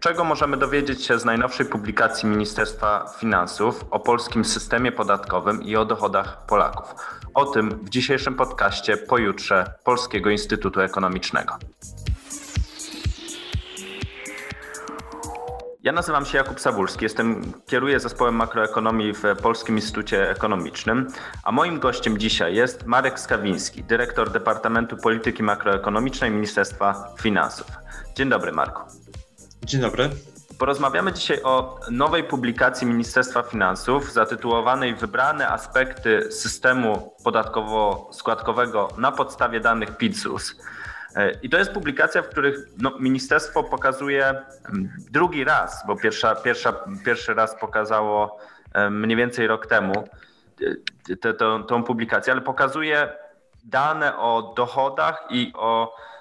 czego możemy dowiedzieć się z najnowszej publikacji Ministerstwa Finansów o polskim systemie podatkowym i o dochodach Polaków. O tym w dzisiejszym podcaście pojutrze Polskiego Instytutu Ekonomicznego. Ja nazywam się Jakub Sabulski, jestem, kieruję zespołem makroekonomii w Polskim Instytucie Ekonomicznym, a moim gościem dzisiaj jest Marek Skawiński, dyrektor Departamentu Polityki Makroekonomicznej Ministerstwa Finansów. Dzień dobry, Marku. Dzień dobry. Porozmawiamy dzisiaj o nowej publikacji Ministerstwa Finansów zatytułowanej Wybrane aspekty systemu podatkowo-składkowego na podstawie danych PIT-ZUS. E, I to jest publikacja, w których no, ministerstwo pokazuje mm, drugi raz, bo pierwsza, pierwsza, pierwszy raz pokazało e, mniej więcej rok temu tę, tę, publikację, ale pokazuje dane o dochodach i o E,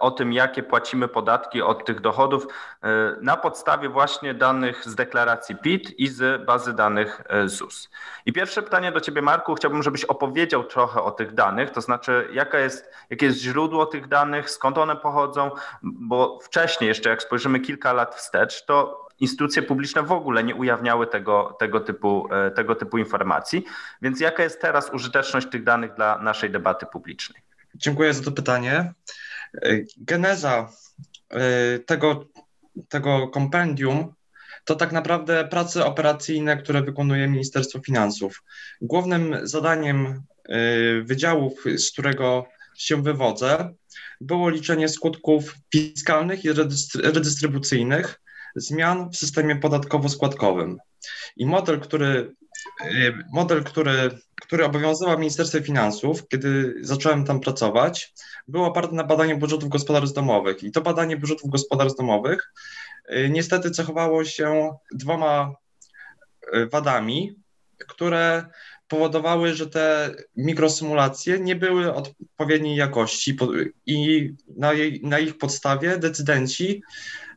o tym, jakie płacimy podatki od tych dochodów e, na podstawie właśnie danych z deklaracji PIT i z bazy danych e, ZUS. I pierwsze pytanie do Ciebie, Marku, chciałbym, żebyś opowiedział trochę o tych danych, to znaczy, jaka jest, jakie jest źródło tych danych, skąd one pochodzą, bo wcześniej, jeszcze jak spojrzymy kilka lat wstecz, to instytucje publiczne w ogóle nie ujawniały tego, tego, typu, tego typu informacji. Więc jaka jest teraz użyteczność tych danych dla naszej debaty publicznej? Dziękuję za to pytanie. Geneza e, tego, tego kompendium to tak naprawdę prace operacyjne, które wykonuje Ministerstwo Finansów. Głównym zadaniem e, wydziałów, z którego się wywodzę, było liczenie skutków fiskalnych i redystrybucyjnych zmian w systemie podatkowo-składkowym. I model, który, e, model, który, który obowiązywał w Ministerstwie Finansów, kiedy zacząłem tam pracować, był oparty na badaniu budżetów gospodarstw domowych. I to badanie budżetów gospodarstw domowych y, niestety cechowało się dwoma y, wadami, które powodowały, że te mikrosymulacje nie były odpowiedniej jakości i na, jej, na ich podstawie decydenci y,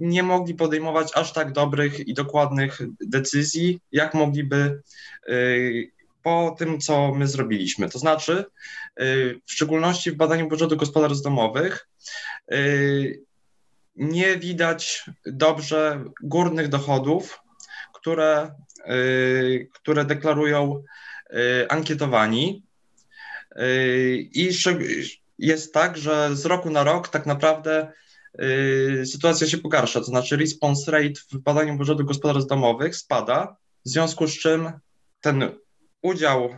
nie mogli podejmować aż tak dobrych i dokładnych decyzji, jak mogliby po tym, co my zrobiliśmy. To znaczy, y, w szczególności w badaniu budżetu gospodarstw domowych, y, nie widać dobrze górnych dochodów, które, y, które deklarują ankietowani. I jest tak, że z roku na rok tak naprawdę sytuacja się pogarsza, to znaczy response rate w badaniu budżetu gospodarstw domowych spada, w związku z czym ten udział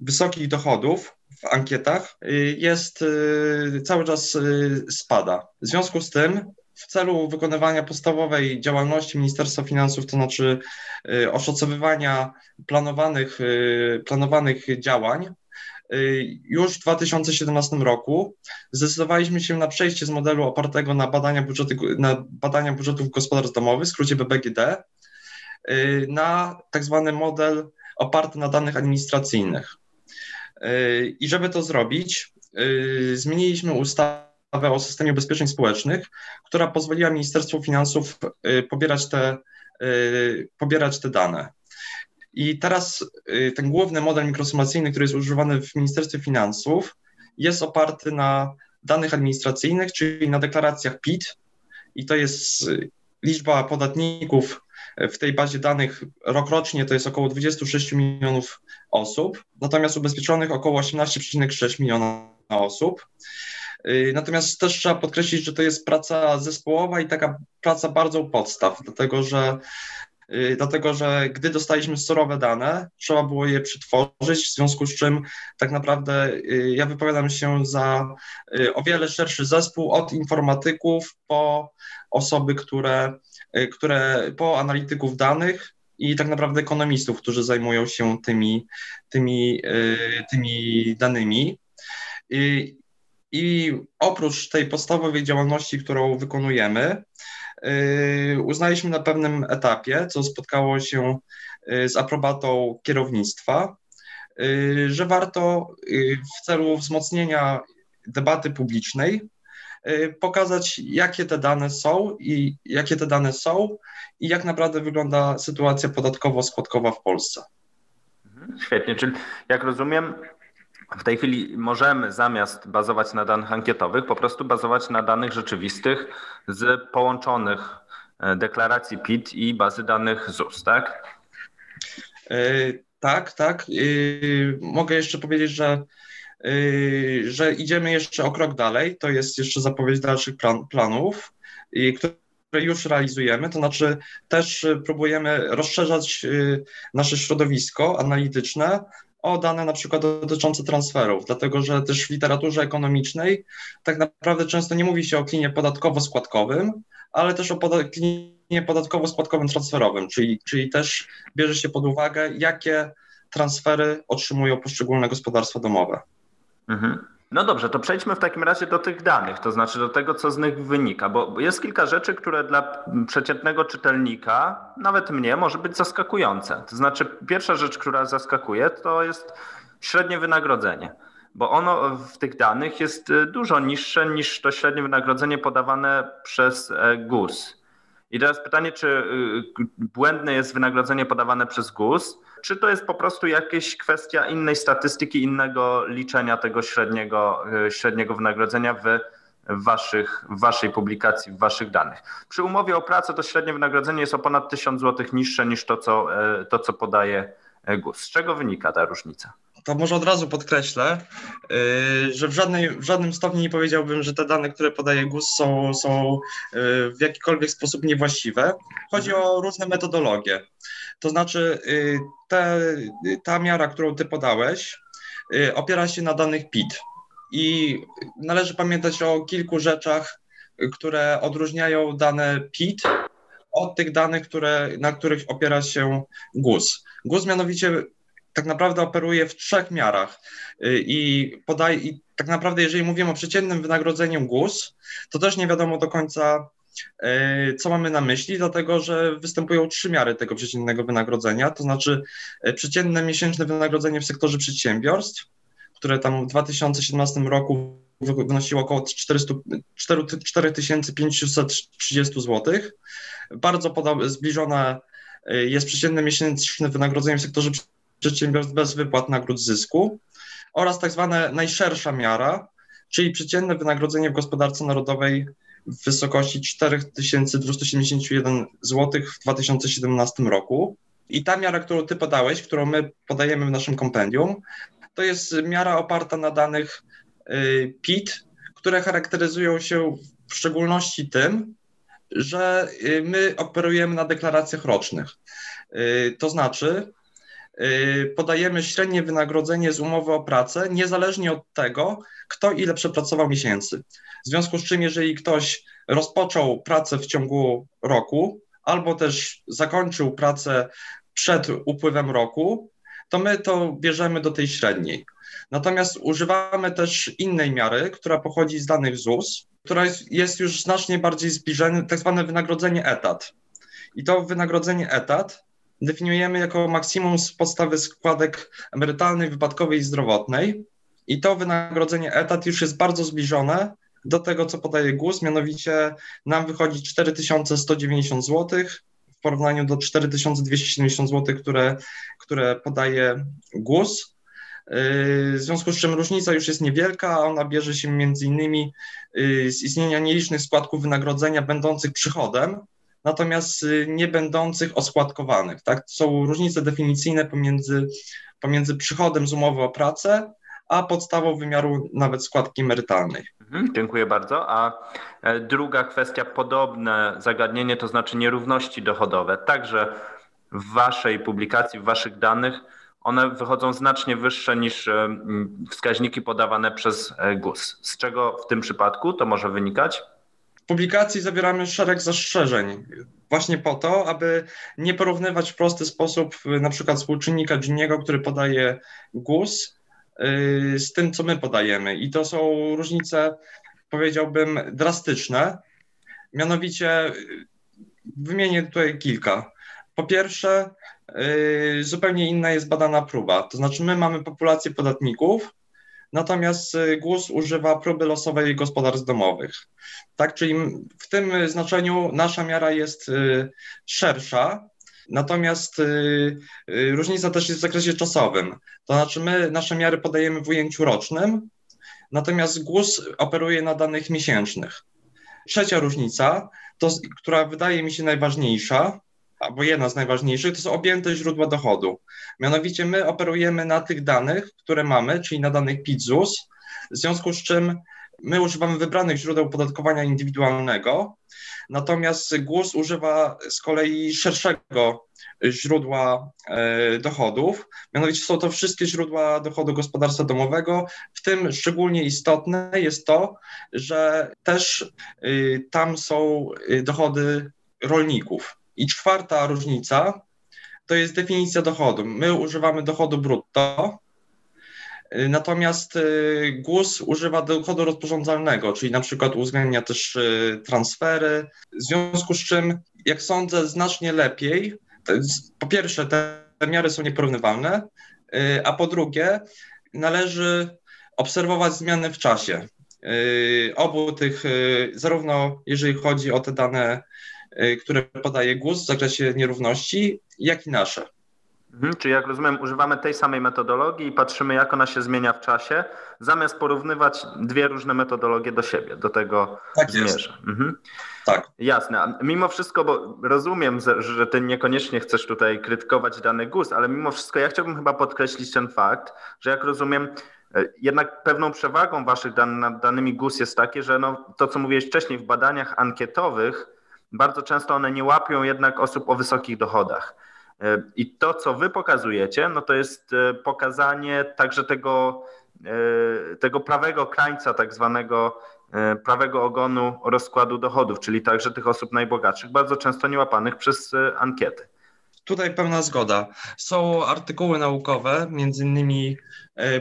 wysokich dochodów w ankietach y, jest y, cały czas y, spada. W związku z tym w celu wykonywania podstawowej działalności Ministerstwa Finansów, to znaczy oszacowywania planowanych, planowanych działań, już w 2017 roku zdecydowaliśmy się na przejście z modelu opartego na, badania budżety, na badania budżetów gospodarstw domowych, w skrócie BBGD, na tak zwany model oparty na danych administracyjnych. Yy, I żeby to zrobić, zmieniliśmy ustawę o systemie ubezpieczeń społecznych, która pozwoliła Ministerstwu Finansów pobierać te, pobierać te dane. I teraz ten główny model mikrosumacyjny, który jest używany w Ministerstwie Finansów, jest oparty na danych administracyjnych, czyli na deklaracjach PIT, i to jest liczba podatników w tej bazie danych rokrocznie to jest około 26 milionów osób, natomiast ubezpieczonych około 18,6 miliona osób. Y, natomiast też trzeba podkreślić, że to jest praca zespołowa i taka praca bardzo u podstaw, dlatego że y, dlatego że gdy dostaliśmy surowe dane, trzeba było je przetworzyć, w związku z czym tak naprawdę y, ja wypowiadam się za o wiele szerszy zespół, od informatyków po osoby, które Y, które po analityków danych i tak naprawdę ekonomistów, którzy zajmują się tymi, tymi, y, tymi danymi. I, I oprócz tej podstawowej działalności, którą wykonujemy, y, uznaliśmy na pewnym etapie, co spotkało się z aprobatą kierownictwa, że warto w celu wzmocnienia debaty publicznej pokazać, jakie te dane są i jakie te dane są i jak naprawdę wygląda sytuacja podatkowo-składkowa w Polsce. Mhm, świetnie, czyli jak rozumiem, w tej chwili możemy zamiast bazować na danych ankietowych, po prostu bazować na danych rzeczywistych z połączonych deklaracji PIT i bazy danych ZUS, tak? Tak, tak. Mogę jeszcze powiedzieć, że, że idziemy jeszcze o krok dalej. To jest jeszcze zapowiedź dalszych plan, planów, które już realizujemy. To znaczy, też próbujemy rozszerzać nasze środowisko analityczne o dane na przykład dotyczące transferów, dlatego że też w literaturze ekonomicznej tak naprawdę często nie mówi się o klinie podatkowo-składkowym, ale też o klinie podatkowo-składkowym transferowym, czyli, czyli też bierze się pod uwagę, jakie transfery otrzymują poszczególne gospodarstwa domowe. Mhm. No dobrze, to przejdźmy w takim razie do tych danych, to znaczy do tego, co z nich wynika, bo jest kilka rzeczy, które dla przeciętnego czytelnika, nawet mnie, może być zaskakujące. To znaczy, pierwsza rzecz, która zaskakuje, to jest średnie wynagrodzenie, bo ono w tych danych jest dużo niższe niż to średnie wynagrodzenie podawane przez e, GUS. I teraz pytanie, czy y, błędne jest wynagrodzenie podawane przez GUS, czy to jest po prostu jakaś kwestia innej statystyki, innego liczenia tego średniego, y, średniego wynagrodzenia w waszych, w waszej publikacji, w waszych danych. Przy umowie o pracę to średnie wynagrodzenie jest o ponad 1000 zł niższe niż to, co, e, to, co podaje e, GUS. Z czego wynika ta różnica? to może od razu podkreślę, y, że w, żadnej, w żadnym stopniu nie powiedziałbym, że te dane, które podaje GUS są, są y, w jakikolwiek sposób niewłaściwe. Chodzi o różne metodologie. To znaczy, y, te, ta miara, którą ty podałeś, opiera się na danych PIT. I należy pamiętać o kilku rzeczach, które odróżniają dane PIT od tych danych, które, na których opiera się GUS. GUS mianowicie tak naprawdę operuje w trzech miarach y, i podaje, i tak naprawdę jeżeli mówimy o przeciętnym wynagrodzeniu GUS, to też nie wiadomo do końca, y, co mamy na myśli, dlatego że występują trzy miary tego przeciętnego wynagrodzenia, to znaczy y, przeciętne miesięczne wynagrodzenie w sektorze przedsiębiorstw, które tam w 2017 roku wynosiło około 400, 4530 zł. Bardzo zbliżone jest przeciętne miesięczne wynagrodzenie w sektorze przedsiębiorstw bez wypłat nagród zysku oraz tak zwana najszersza miara, czyli przeciętne wynagrodzenie w gospodarce narodowej w wysokości 4271 zł w 2017 roku. I ta miara, którą ty podałeś, którą my podajemy w naszym kompendium, to jest miara oparta na danych y, PIT, które charakteryzują się w szczególności tym, że y, my operujemy na deklaracjach rocznych. Y, to znaczy, podajemy średnie wynagrodzenie z umowy o pracę, niezależnie od tego, kto ile przepracował miesięcy. W związku z czym, jeżeli ktoś rozpoczął pracę w ciągu roku, albo też zakończył pracę przed upływem roku, to my to bierzemy do tej średniej. Natomiast używamy też innej miary, która pochodzi z danych ZUS, która jest, jest już znacznie bardziej zbliżona, tak zwane wynagrodzenie etat. I to wynagrodzenie etat definiujemy jako maksimum z podstawy składek emerytalnej, wypadkowej i zdrowotnej. I to wynagrodzenie etat już jest bardzo zbliżone do tego, co podaje GUS, mianowicie nam wychodzi 4190 zł w porównaniu do 4270 zł, które, które podaje GUS. W związku z czym różnica już jest niewielka, a ona bierze się między innymi y, z istnienia nielicznych składków wynagrodzenia będących przychodem, natomiast y, nie będących oskładkowanych. Tak? Są różnice definicyjne pomiędzy, pomiędzy przychodem z umowy o pracę, a podstawą wymiaru nawet składki emerytalnej. Mhm, dziękuję bardzo. A e, druga kwestia, podobne zagadnienie, to znaczy nierówności dochodowe. Także w Waszej publikacji, w Waszych danych, one wychodzą znacznie wyższe niż e, wskaźniki podawane przez e, GUS. Z czego w tym przypadku to może wynikać? Publikacji zawieramy szereg zastrzeżeń, właśnie po to, aby nie porównywać w prosty sposób y, na przykład współczynnika Giniego, który podaje GUS, y, z tym, co my podajemy. I to są różnice, powiedziałbym, drastyczne. Mianowicie y, wymienię tutaj kilka. Po pierwsze, zupełnie inna jest badana próba. To znaczy, my mamy populację podatników, natomiast y, GUS używa próby losowej gospodarstw domowych. Tak, czyli w tym znaczeniu nasza miara jest y, szersza, Natomiast y, różnica też jest w zakresie czasowym. To znaczy, my nasze miary podajemy w ujęciu rocznym, natomiast GUS operuje na danych miesięcznych. Trzecia różnica to, która wydaje mi się najważniejsza, albo jedna z najważniejszych, to są objęte źródła dochodu. Mianowicie my operujemy na tych danych, które mamy, czyli na danych PIT-ZUS, w związku z czym my używamy wybranych źródeł podatkowania indywidualnego, natomiast GUS używa z kolei szerszego źródła e, dochodów. Mianowicie są to wszystkie źródła dochodu gospodarstwa domowego. W tym szczególnie istotne jest to, że też y, tam są y, dochody rolników. I czwarta różnica to jest definicja dochodu. My używamy dochodu brutto, y, natomiast y, GUS używa dochodu rozporządzalnego, czyli na przykład uwzględnia też y, transfery, w związku z czym, jak sądzę, znacznie lepiej. Po pierwsze, te miary są nieporównywalne, a po drugie, należy obserwować zmiany w czasie. Obu tych, zarówno jeżeli chodzi o te dane które podaje GUS w zakresie nierówności, jak i nasze. Mhm, czyli jak rozumiem, używamy tej samej metodologii i patrzymy, jak ona się zmienia w czasie, zamiast porównywać dwie różne metodologie do siebie, do tego tak zmierza. Mhm. Tak. Jasne. Mimo wszystko, bo rozumiem, że ty niekoniecznie chcesz tutaj krytykować dany GUS, ale mimo wszystko ja chciałbym chyba podkreślić ten fakt, że jak rozumiem, e, jednak pewną przewagą waszych dan nad danymi GUS jest takie, że no, to, co mówiłeś wcześniej, w badaniach ankietowych bardzo często one nie łapią jednak osób o wysokich dochodach. E, I to, co wy pokazujecie, no to jest e, pokazanie także tego, e, tego prawego krańca, tak zwanego prawego ogonu rozkładu dochodów, czyli także tych osób najbogatszych, bardzo często niełapanych przez ankiety. Tutaj pełna zgoda. Są artykuły naukowe, między innymi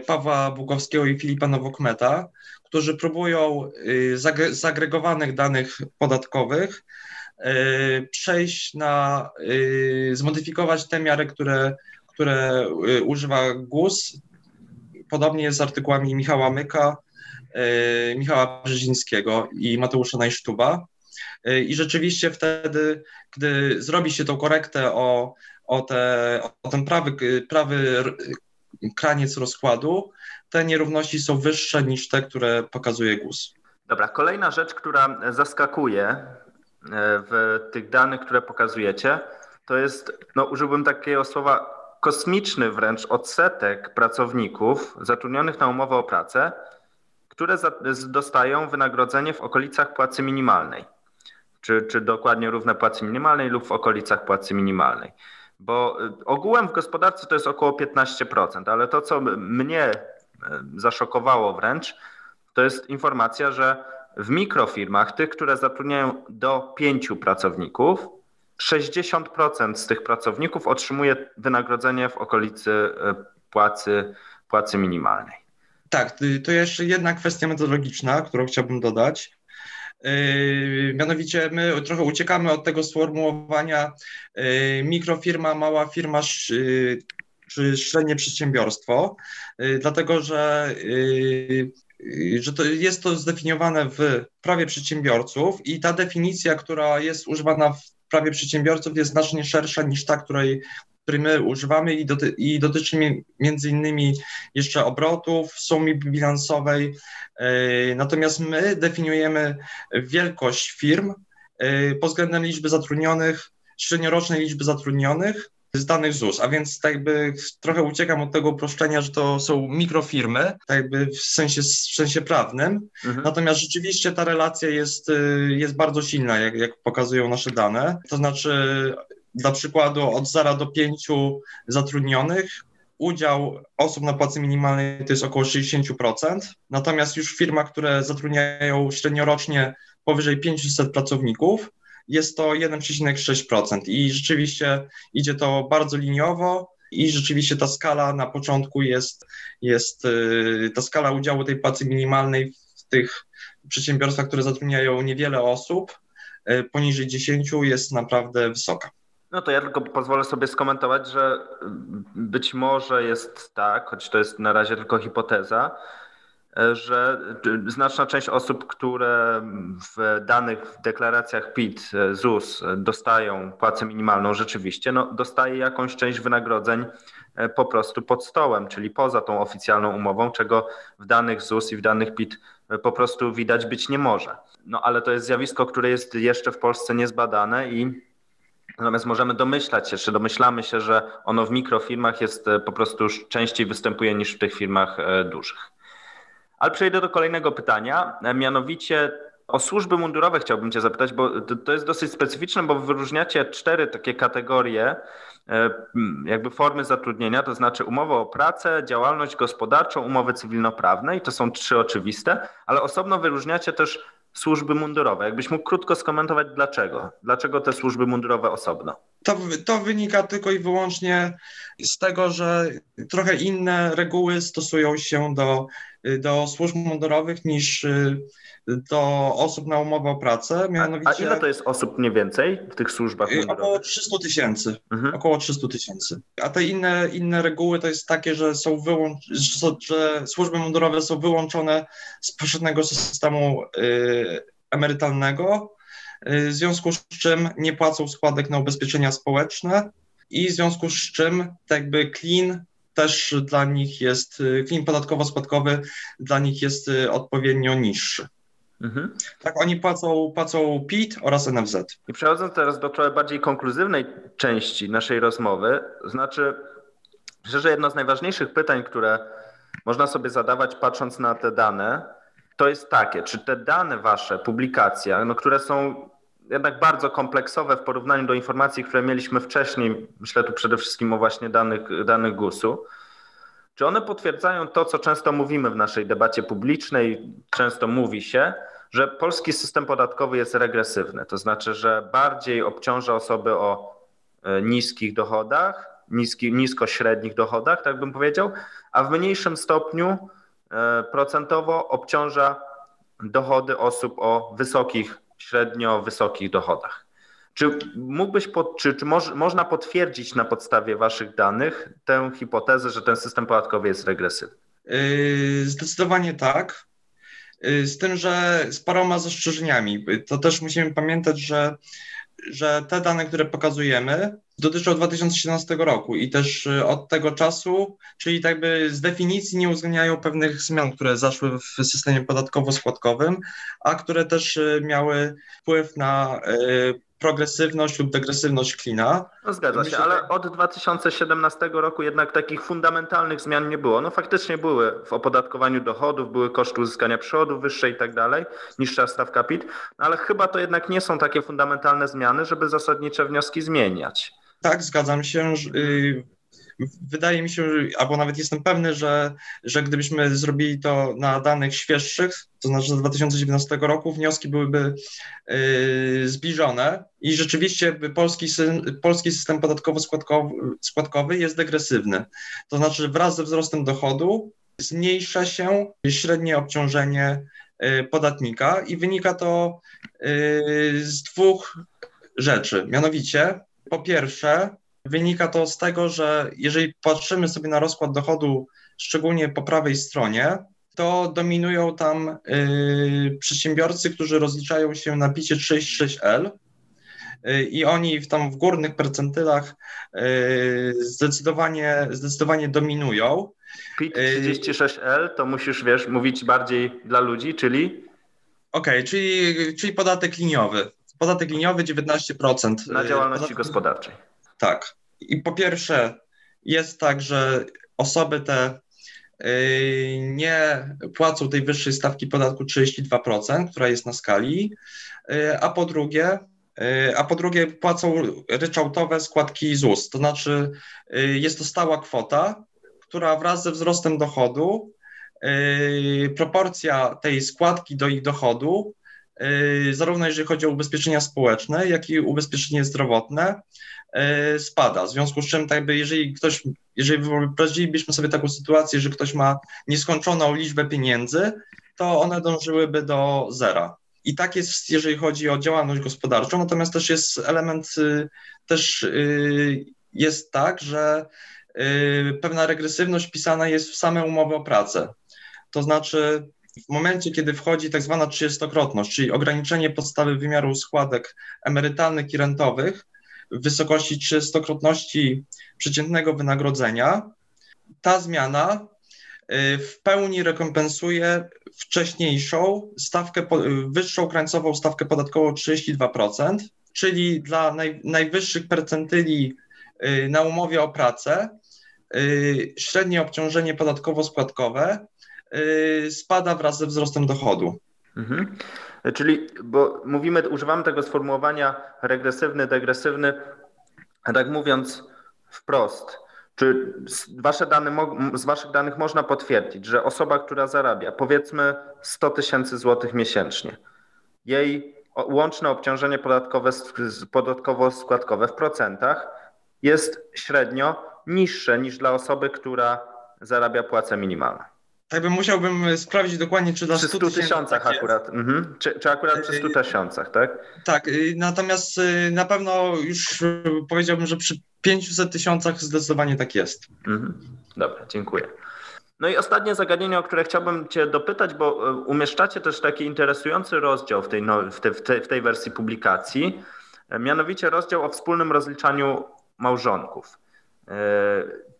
Pawła Bugowskiego i Filipa Nowokmeta, którzy próbują z zagregowanych danych podatkowych przejść na, e, zmodyfikować te miary, które, które e, używa GUS. Podobnie jest z artykułami Michała Myka, Michała Brzezińskiego i Mateusza Najsztuba. I rzeczywiście wtedy, gdy zrobi się tą korektę o, o, te, o ten prawy, prawy kraniec rozkładu, te nierówności są wyższe niż te, które pokazuje GUS. Dobra, kolejna rzecz, która zaskakuje, E, w tych danych, które pokazujecie, to jest, no użyłbym takiego słowa, kosmiczny wręcz odsetek pracowników zatrudnionych na umowę o pracę, które dostają wynagrodzenie w okolicach płacy minimalnej, czy, czy dokładnie równe płacy minimalnej lub w okolicach płacy minimalnej. Bo e, ogółem w gospodarce to jest około 15%, ale to, co mnie e, zaszokowało wręcz, to jest informacja, że w mikrofirmach, tych, które zatrudniają do pięciu pracowników, 60% z tych pracowników otrzymuje wynagrodzenie w okolicy e, płacy, płacy minimalnej. Tak, to jeszcze jedna kwestia metodologiczna, którą chciałbym dodać. Yy, mianowicie my trochę uciekamy od tego sformułowania yy, mikrofirma, mała firma czy średnie przedsiębiorstwo, dlatego że że to jest to zdefiniowane w prawie przedsiębiorców i ta definicja, która jest używana w prawie przedsiębiorców jest znacznie szersza niż ta, której, której my używamy i, doty, i dotyczy między innymi jeszcze obrotów, sumy bilansowej. E, natomiast my definiujemy wielkość firm e, pod względem liczby zatrudnionych, średniorocznej liczby zatrudnionych z danych ZUS, a więc tak jakby trochę uciekam od tego uproszczenia, że to są mikrofirmy, tak jakby w sensie, w sensie prawnym, mhm. natomiast rzeczywiście ta relacja jest, y, jest bardzo silna, jak, jak pokazują nasze dane, to znaczy dla przykładu od 0 do 5 zatrudnionych udział osób na płacy minimalnej to jest około 60%, natomiast już w firmach, które zatrudniają średniorocznie powyżej 500 pracowników, jest to 1,6% i rzeczywiście idzie to bardzo liniowo i rzeczywiście ta skala na początku jest, jest y, ta skala udziału tej płacy minimalnej w tych przedsiębiorstwach, które zatrudniają niewiele osób, y, poniżej 10 jest naprawdę wysoka. No to ja tylko pozwolę sobie skomentować, że być może jest tak, choć to jest na razie tylko hipoteza, że znaczna część osób, które w danych deklaracjach PIT, ZUS dostają płacę minimalną rzeczywiście, no dostaje jakąś część wynagrodzeń po prostu pod stołem, czyli poza tą oficjalną umową, czego w danych ZUS i w danych PIT po prostu widać być nie może. No ale to jest zjawisko, które jest jeszcze w Polsce niezbadane i natomiast możemy domyślać się, czy domyślamy się, że ono w mikrofirmach jest po prostu częściej występuje niż w tych firmach dużych. Ale przejdę do kolejnego pytania, mianowicie o służby mundurowe chciałbym Cię zapytać, bo to jest dosyć specyficzne, bo wyróżniacie cztery takie kategorie, e, jakby formy zatrudnienia, to znaczy umowę o pracę, działalność gospodarczą, umowy cywilnoprawne i to są trzy oczywiste, ale osobno wyróżniacie też służby mundurowe. Jakbyś mógł krótko skomentować dlaczego? Dlaczego te służby mundurowe osobno? To, to wynika tylko i wyłącznie z tego, że trochę inne reguły stosują się do, do służb mundurowych niż do osób na umowę o pracę. Mianowicie, a, ile to jest osób mniej więcej w tych służbach y, mundurowych? Około 300 tysięcy. Mhm. Około 300 tysięcy. A te inne, inne reguły to jest takie, że są wyłącz, że służby mundurowe są wyłączone z powszechnego systemu y, emerytalnego, y, w związku z czym nie płacą składek na ubezpieczenia społeczne i w związku z czym tak jakby clean też dla nich jest, clean podatkowo-składkowy dla nich jest odpowiednio niższy. Mhm. Tak, oni płacą, płacą PIT oraz NFZ. I przechodząc teraz do trochę bardziej konkluzywnej części naszej rozmowy, znaczy, że jedno z najważniejszych pytań, które można sobie zadawać patrząc na te dane, to jest takie, czy te dane wasze, publikacje, no, które są jednak bardzo kompleksowe w porównaniu do informacji, które mieliśmy wcześniej, myślę tu przede wszystkim o właśnie danych, danych GUS-u, czy one potwierdzają to, co często mówimy w naszej debacie publicznej? Często mówi się, że polski system podatkowy jest regresywny, to znaczy, że bardziej obciąża osoby o e, niskich dochodach, niski, nisko średnich dochodach, tak bym powiedział, a w mniejszym stopniu procentowo obciąża dochody osób o wysokich, średnio wysokich dochodach. Czy mógłbyś, pod, czy, czy moż, można potwierdzić na podstawie Waszych danych tę hipotezę, że ten system podatkowy jest regresywny? Yy, zdecydowanie tak. Yy, z tym, że z paroma zastrzeżeniami. To też musimy pamiętać, że, że te dane, które pokazujemy, dotyczą 2017 roku i też yy, od tego czasu, czyli tak by z definicji nie uwzględniają pewnych zmian, które zaszły w systemie podatkowo-składkowym, a które też miały wpływ na progresywność lub degresywność klina. No zgadza się, ale od 2017 roku jednak takich fundamentalnych zmian nie było. No faktycznie były w opodatkowaniu dochodów, były koszty uzyskania przychodów wyższe i tak dalej, niższa stawka PIT, no ale chyba to jednak nie są takie fundamentalne zmiany, żeby zasadnicze wnioski zmieniać. Tak, zgadzam się. Y, wydaje mi się, albo nawet jestem pewny, że, że gdybyśmy zrobili to na danych świeższych, to znaczy z 2019 roku, wnioski byłyby yy, zbliżone i rzeczywiście polski, polski system podatkowo-składkowy jest degresywny. To znaczy wraz ze wzrostem dochodu zmniejsza się średnie obciążenie yy, podatnika i wynika to z dwóch rzeczy. Mianowicie, po pierwsze, Wynika to z tego, że jeżeli patrzymy sobie na rozkład dochodu, szczególnie po prawej stronie, to dominują tam y, przedsiębiorcy, którzy rozliczają się na PIT 36L y, i oni w, tam w górnych percentylach y, zdecydowanie, zdecydowanie dominują. PIT 36L to musisz, wiesz, mówić bardziej dla ludzi, czyli? Okej, okay, czyli, czyli podatek liniowy. Podatek liniowy 19%. Na działalności podatek... gospodarczej. Tak. I po pierwsze, jest tak, że osoby te y, nie płacą tej wyższej stawki podatku 32%, która jest na skali, y, a po drugie, y, a po drugie płacą ryczałtowe składki ZUS, to znaczy jest to stała kwota, która wraz ze wzrostem dochodu, proporcja tej składki do ich dochodu, zarówno jeżeli chodzi o ubezpieczenia społeczne, jak i ubezpieczenie zdrowotne, E, spada. W związku z czym, tak jakby, jeżeli ktoś, jeżeli wyobrazilibyśmy sobie taką sytuację, że ktoś ma nieskończoną liczbę pieniędzy, to one dążyłyby do zera. I tak jest, jeżeli chodzi o działalność gospodarczą, natomiast też jest element, y, też y, jest tak, że y, pewna regresywność pisana jest w same umowy o pracę. To znaczy, w momencie, kiedy wchodzi tak zwana trzydziestokrotność, czyli ograniczenie podstawy wymiaru składek emerytalnych i rentowych, w wysokości trzystokrotności przeciętnego wynagrodzenia, ta zmiana y, w pełni rekompensuje wcześniejszą stawkę, wyższą krańcową stawkę podatkową 32%, czyli dla naj, najwyższych percentyli na umowie o pracę średnie obciążenie podatkowo-składkowe spada wraz ze wzrostem dochodu. Mhm. Czyli, bo mówimy, używamy tego sformułowania regresywny, degresywny, tak mówiąc wprost, czy z, wasze dane, z Waszych danych można potwierdzić, że osoba, która zarabia powiedzmy 100 tysięcy złotych miesięcznie, jej łączne obciążenie podatkowe, podatkowo-składkowe w procentach jest średnio niższe niż dla osoby, która zarabia płacę minimalną? Tak bym musiałbym sprawdzić dokładnie, czy dla przy 100 tysiącach tak akurat. Mhm. Czy, czy akurat przy 100 tysiącach, tak? Tak, y, natomiast y, na pewno już y, powiedziałbym, że przy 500 tysiącach zdecydowanie tak jest. Mhm. Dobra, dziękuję. No i ostatnie zagadnienie, o które chciałbym Cię dopytać, bo umieszczacie też taki interesujący rozdział w tej, no, w, te, w, tej, w tej wersji publikacji, mianowicie rozdział o wspólnym rozliczaniu małżonków.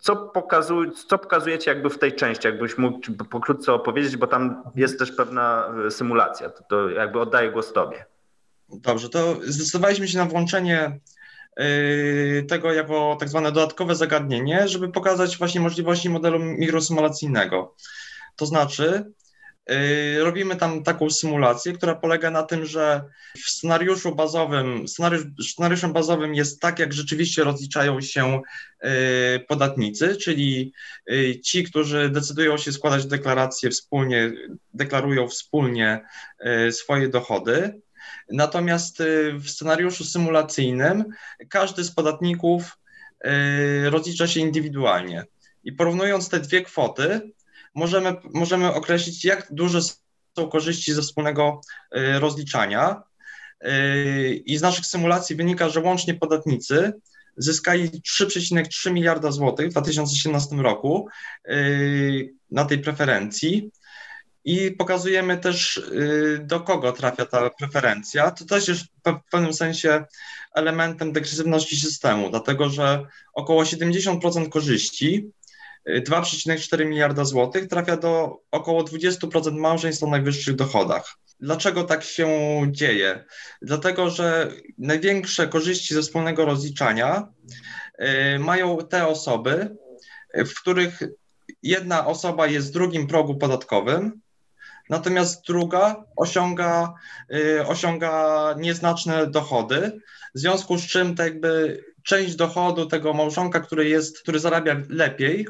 Co, pokazuj, co pokazujecie jakby w tej części, jakbyś mógł pokrótce opowiedzieć, bo tam jest też pewna e, symulacja, to, to jakby oddaję głos Tobie. Dobrze, to zdecydowaliśmy się na włączenie e, tego jako tak zwane dodatkowe zagadnienie, żeby pokazać właśnie możliwości modelu mikrosymulacyjnego. To znaczy, robimy tam taką symulację, która polega na tym, że w scenariuszu bazowym, scenariusz, scenariuszem bazowym jest tak, jak rzeczywiście rozliczają się yy, podatnicy, czyli yy, ci, którzy decydują się składać deklaracje wspólnie, deklarują wspólnie swoje dochody. Natomiast w scenariuszu symulacyjnym każdy z podatników rozlicza się indywidualnie. I porównując te dwie kwoty, możemy, możemy określić, jak duże są korzyści ze wspólnego y, rozliczania. Y, I z naszych symulacji wynika, że łącznie podatnicy zyskali 3,3 miliarda złotych w 2017 roku y, na tej preferencji. I pokazujemy też, do kogo trafia ta preferencja. To też jest w pewnym sensie elementem degresywności systemu, dlatego że około 70% korzyści 2,4 miliarda złotych trafia do około 20% małżeństw o najwyższych dochodach. Dlaczego tak się dzieje? Dlatego, że największe korzyści ze wspólnego rozliczania y, mają te osoby, w których jedna osoba jest w drugim progu podatkowym, natomiast druga osiąga, y, osiąga nieznaczne dochody, w związku z czym tak jakby część dochodu tego małżonka, który jest, który zarabia lepiej,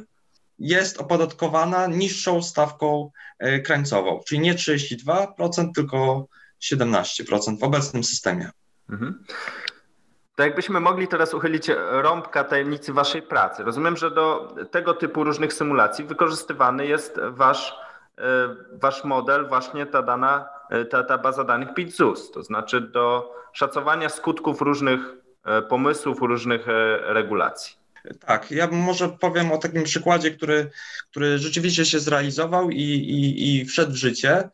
jest opodatkowana niższą stawką e, krańcową, czyli nie 32%, tylko 17% w obecnym systemie. Mhm. To jakbyśmy mogli teraz uchylić rąbka tajemnicy waszej pracy. Rozumiem, że do tego typu różnych symulacji wykorzystywany jest wasz, e, wasz model, właśnie ta dana, e, ta, ta baza danych PIT-ZUS, to znaczy do szacowania skutków różnych pomysłów, różnych regulacji. Tak, ja może powiem o takim przykładzie, który, który rzeczywiście się zrealizował i, i, i wszedł w życie,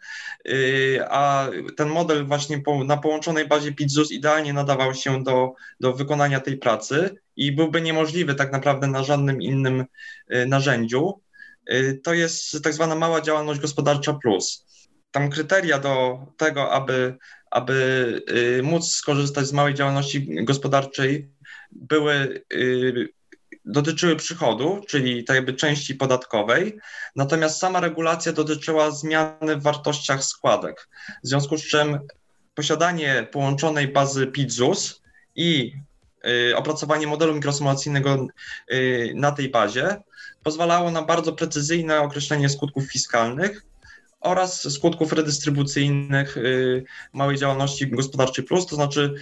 y, a ten model właśnie po, na połączonej bazie PITZUS idealnie nadawał się do, do wykonania tej pracy i byłby niemożliwy tak naprawdę na żadnym innym y, narzędziu. Y, to jest tak zwana mała działalność gospodarcza plus. Tam kryteria do tego, aby, aby móc skorzystać z małej działalności gospodarczej były dotyczyły przychodu, czyli tak jakby części podatkowej, natomiast sama regulacja dotyczyła zmiany w wartościach składek, w związku z czym posiadanie połączonej bazy PIT-ZUS i y, opracowanie modelu mikrosymulacyjnego y, na tej bazie pozwalało na bardzo precyzyjne określenie skutków fiskalnych oraz skutków redystrybucyjnych y, małej działalności gospodarczej plus, to znaczy,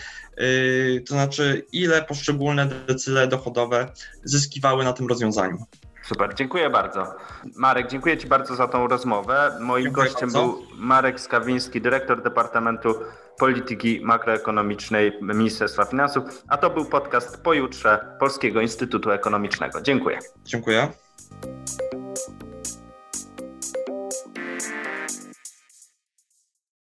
y, to znaczy ile poszczególne decyle dochodowe zyskiwały na tym rozwiązaniu. Super, dziękuję bardzo. Marek, dziękuję Ci bardzo za tą rozmowę. Moim dziękuję gościem bardzo. był Marek Skawiński, dyrektor Departamentu Polityki Makroekonomicznej Ministerstwa Finansów, a to był podcast pojutrze Polskiego Instytutu Ekonomicznego. Dziękuję. Dziękuję.